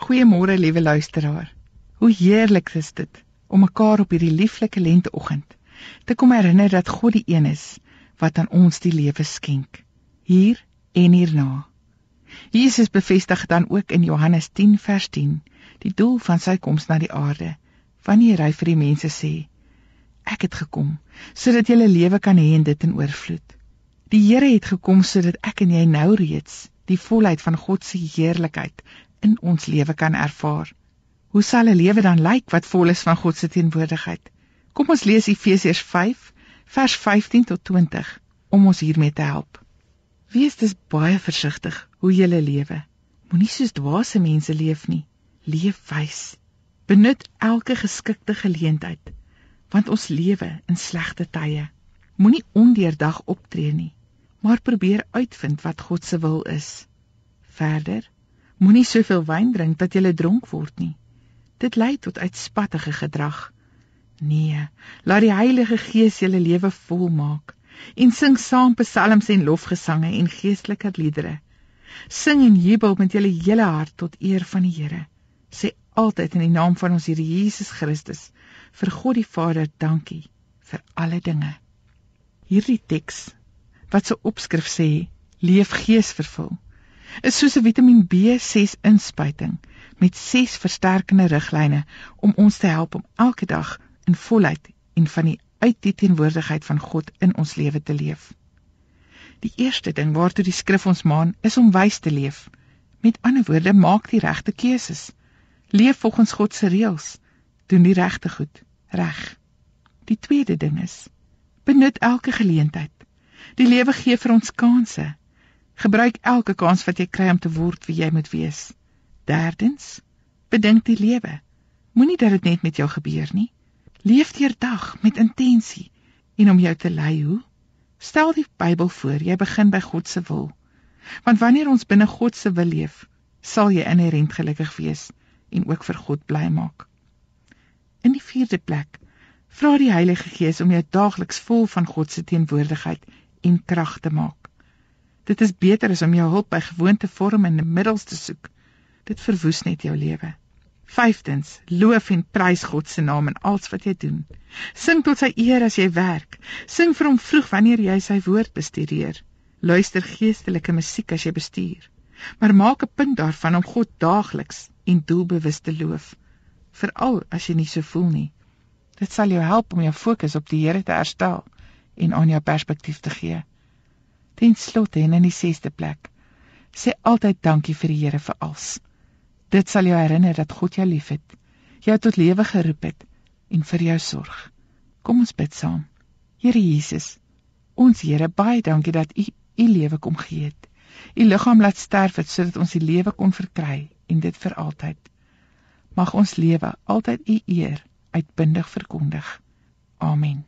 Goeiemôre liewe luisteraar. Hoe heerlik is dit om mekaar op hierdie lieflike lenteoggend te kom herinner dat God die een is wat aan ons die lewe skenk, hier en hierna. Jesus bevestig dan ook in Johannes 10 vers 10 die doel van sy koms na die aarde wanneer hy vir die mense sê ek het gekom sodat 'n lewe kan hê en dit in oorvloed. Die Here het gekom sodat ek en jy nou reeds die volheid van God se heerlikheid in ons lewe kan ervaar. Hoe sal 'n lewe dan lyk wat vol is van God se teenwoordigheid? Kom ons lees Efesiërs 5 vers 15 tot 20 om ons hiermee te help. Wees dus baie versigtig hoe jy lewe. Moenie soos dwaase mense leef nie. Leef wys. Benut elke geskikte geleentheid want ons lewe in slegte tye. Moenie ondeurdag optree nie, maar probeer uitvind wat God se wil is. Verder Moenie soveel wyn drink dat jy dronk word nie. Dit lei tot uitspattige gedrag. Nee, laat die Heilige Gees julle lewe volmaak en sing saam psalms en lofgesange en geestelike liedere. Sing en jubel met julle hele hart tot eer van die Here. Sê altyd in die naam van ons Here Jesus Christus vir God die Vader dankie vir alle dinge. Hierdie teks wat se opskrif sê leef geesvervul is soos 'n Vitamiin B6 inspuiting met 6 versterkende riglyne om ons te help om elke dag in volheid en van die uit die teenwoordigheid van God in ons lewe te leef. Die eerste ding waartoe die skrif ons maan, is om wys te leef. Met ander woorde, maak die regte keuses. Leef volgens God se reëls. Doen die regte goed reg. Die tweede ding is: benut elke geleentheid. Die lewe gee vir ons kansse. Gebruik elke kans wat jy kry om te word wie jy moet wees. Derdens, bedink die lewe. Moenie dat dit net met jou gebeur nie. Leef deur dag met intensie en om jou te lei hoe. Stel die Bybel voor, jy begin by God se wil. Want wanneer ons binne God se wil leef, sal jy inherënt gelukkig wees en ook vir God bly maak. In die vierde plek, vra die Heilige Gees om jou daagliks vol van God se teenwoordigheid en krag te maak. Dit is beter as om jou hulp by gewoonte vorm en middels te soek. Dit verwoes net jou lewe. Vyftens, loof en prys God se naam in alles wat jy doen. Sing tot sy eer as jy werk. Sing vir hom vroeg wanneer jy sy woord bestudeer. Luister geestelike musiek as jy bestuur. Maar maak 'n punt daarvan om God daagliks en doelbewus te loof, veral as jy nie so voel nie. Dit sal jou help om jou fokus op die Here te herstel en aan jou perspektief te gee. Ten slotte en in die 6ste plek, sê altyd dankie vir die Here vir alles. Dit sal jou herinner dat God jou liefhet, jou tot lewe geroep het en vir jou sorg. Kom ons bid saam. Here Jesus, ons Here, baie dankie dat U U lewe kom gee het. U liggaam laat sterf het sodat ons die lewe kon verkry en dit vir altyd. Mag ons lewe altyd U eer uitbundig verkondig. Amen.